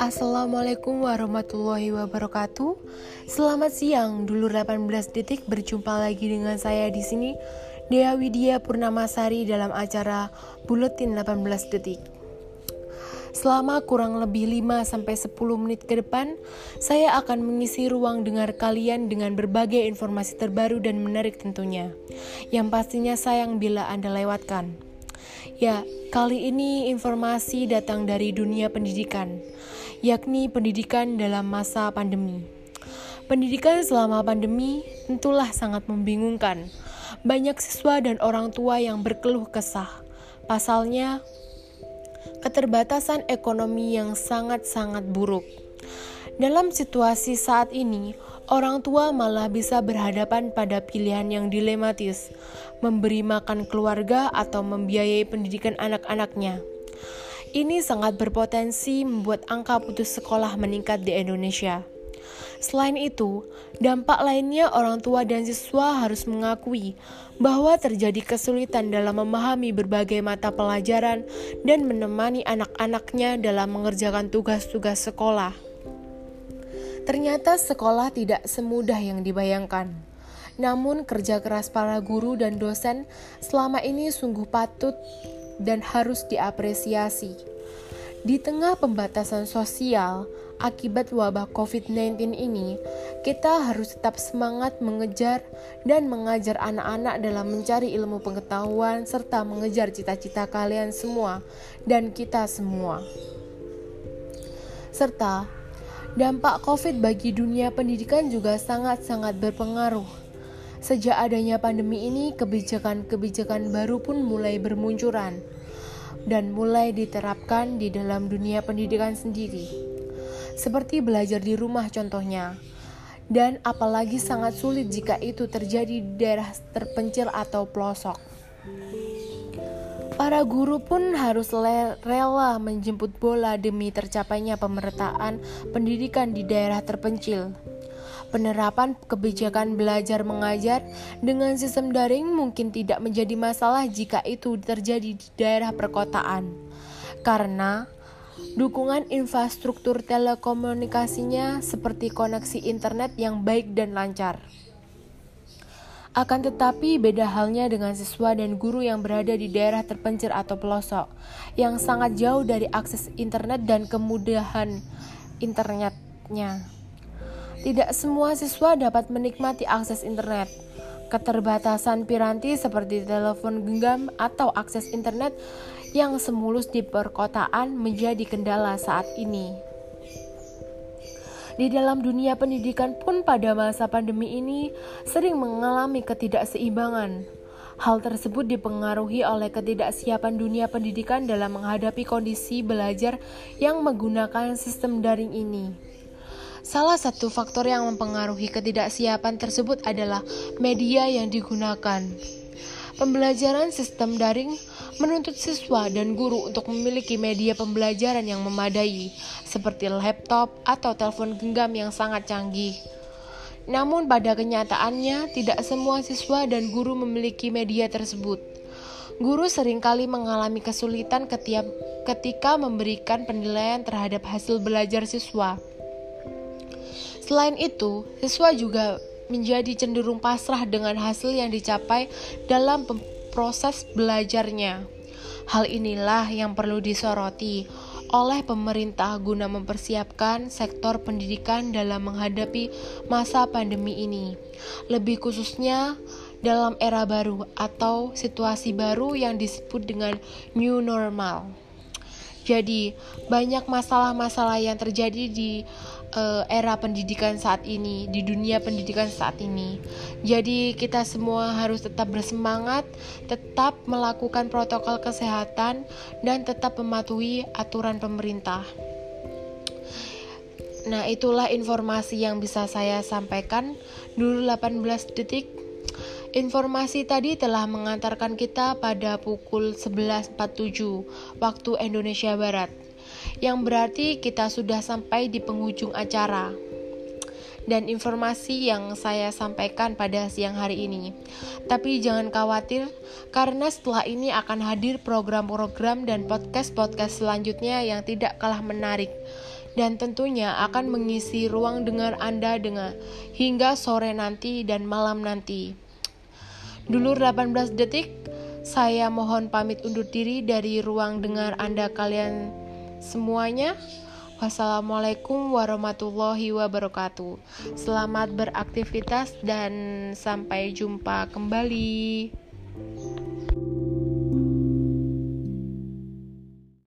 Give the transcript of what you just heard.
Assalamualaikum warahmatullahi wabarakatuh. Selamat siang, dulu 18 detik berjumpa lagi dengan saya di sini Dea Widya Purnamasari dalam acara Buletin 18 detik. Selama kurang lebih 5 sampai 10 menit ke depan, saya akan mengisi ruang dengar kalian dengan berbagai informasi terbaru dan menarik tentunya. Yang pastinya sayang bila Anda lewatkan. Ya, kali ini informasi datang dari dunia pendidikan yakni pendidikan dalam masa pandemi. Pendidikan selama pandemi tentulah sangat membingungkan. Banyak siswa dan orang tua yang berkeluh kesah. Pasalnya, keterbatasan ekonomi yang sangat-sangat buruk. Dalam situasi saat ini, orang tua malah bisa berhadapan pada pilihan yang dilematis, memberi makan keluarga atau membiayai pendidikan anak-anaknya. Ini sangat berpotensi membuat angka putus sekolah meningkat di Indonesia. Selain itu, dampak lainnya orang tua dan siswa harus mengakui bahwa terjadi kesulitan dalam memahami berbagai mata pelajaran dan menemani anak-anaknya dalam mengerjakan tugas-tugas sekolah. Ternyata sekolah tidak semudah yang dibayangkan. Namun kerja keras para guru dan dosen selama ini sungguh patut dan harus diapresiasi. Di tengah pembatasan sosial akibat wabah COVID-19 ini, kita harus tetap semangat mengejar dan mengajar anak-anak dalam mencari ilmu pengetahuan serta mengejar cita-cita kalian semua dan kita semua. Serta dampak COVID bagi dunia pendidikan juga sangat-sangat berpengaruh. Sejak adanya pandemi ini, kebijakan-kebijakan baru pun mulai bermunculan dan mulai diterapkan di dalam dunia pendidikan sendiri. Seperti belajar di rumah contohnya. Dan apalagi sangat sulit jika itu terjadi di daerah terpencil atau pelosok. Para guru pun harus rela menjemput bola demi tercapainya pemerataan pendidikan di daerah terpencil. Penerapan kebijakan belajar mengajar dengan sistem daring mungkin tidak menjadi masalah jika itu terjadi di daerah perkotaan. Karena dukungan infrastruktur telekomunikasinya seperti koneksi internet yang baik dan lancar. Akan tetapi beda halnya dengan siswa dan guru yang berada di daerah terpencil atau pelosok yang sangat jauh dari akses internet dan kemudahan internetnya. Tidak semua siswa dapat menikmati akses internet. Keterbatasan piranti seperti telepon genggam atau akses internet yang semulus di perkotaan menjadi kendala saat ini. Di dalam dunia pendidikan pun pada masa pandemi ini sering mengalami ketidakseimbangan. Hal tersebut dipengaruhi oleh ketidaksiapan dunia pendidikan dalam menghadapi kondisi belajar yang menggunakan sistem daring ini. Salah satu faktor yang mempengaruhi ketidaksiapan tersebut adalah media yang digunakan. Pembelajaran sistem daring menuntut siswa dan guru untuk memiliki media pembelajaran yang memadai, seperti laptop atau telepon genggam yang sangat canggih. Namun, pada kenyataannya, tidak semua siswa dan guru memiliki media tersebut. Guru sering kali mengalami kesulitan ketika memberikan penilaian terhadap hasil belajar siswa. Selain itu, siswa juga menjadi cenderung pasrah dengan hasil yang dicapai dalam proses belajarnya. Hal inilah yang perlu disoroti oleh pemerintah guna mempersiapkan sektor pendidikan dalam menghadapi masa pandemi ini. Lebih khususnya dalam era baru atau situasi baru yang disebut dengan new normal. Jadi, banyak masalah-masalah yang terjadi di uh, era pendidikan saat ini, di dunia pendidikan saat ini. Jadi, kita semua harus tetap bersemangat, tetap melakukan protokol kesehatan, dan tetap mematuhi aturan pemerintah. Nah, itulah informasi yang bisa saya sampaikan. Dulu 18 detik Informasi tadi telah mengantarkan kita pada pukul 11.47 waktu Indonesia Barat, yang berarti kita sudah sampai di penghujung acara. dan informasi yang saya sampaikan pada siang hari ini. Tapi jangan khawatir, karena setelah ini akan hadir program-program dan podcast-podcast selanjutnya yang tidak kalah menarik dan tentunya akan mengisi ruang dengar Anda dengan hingga sore nanti dan malam nanti. Dulu 18 detik, saya mohon pamit undur diri dari ruang dengar Anda kalian semuanya. Wassalamualaikum warahmatullahi wabarakatuh. Selamat beraktivitas dan sampai jumpa kembali.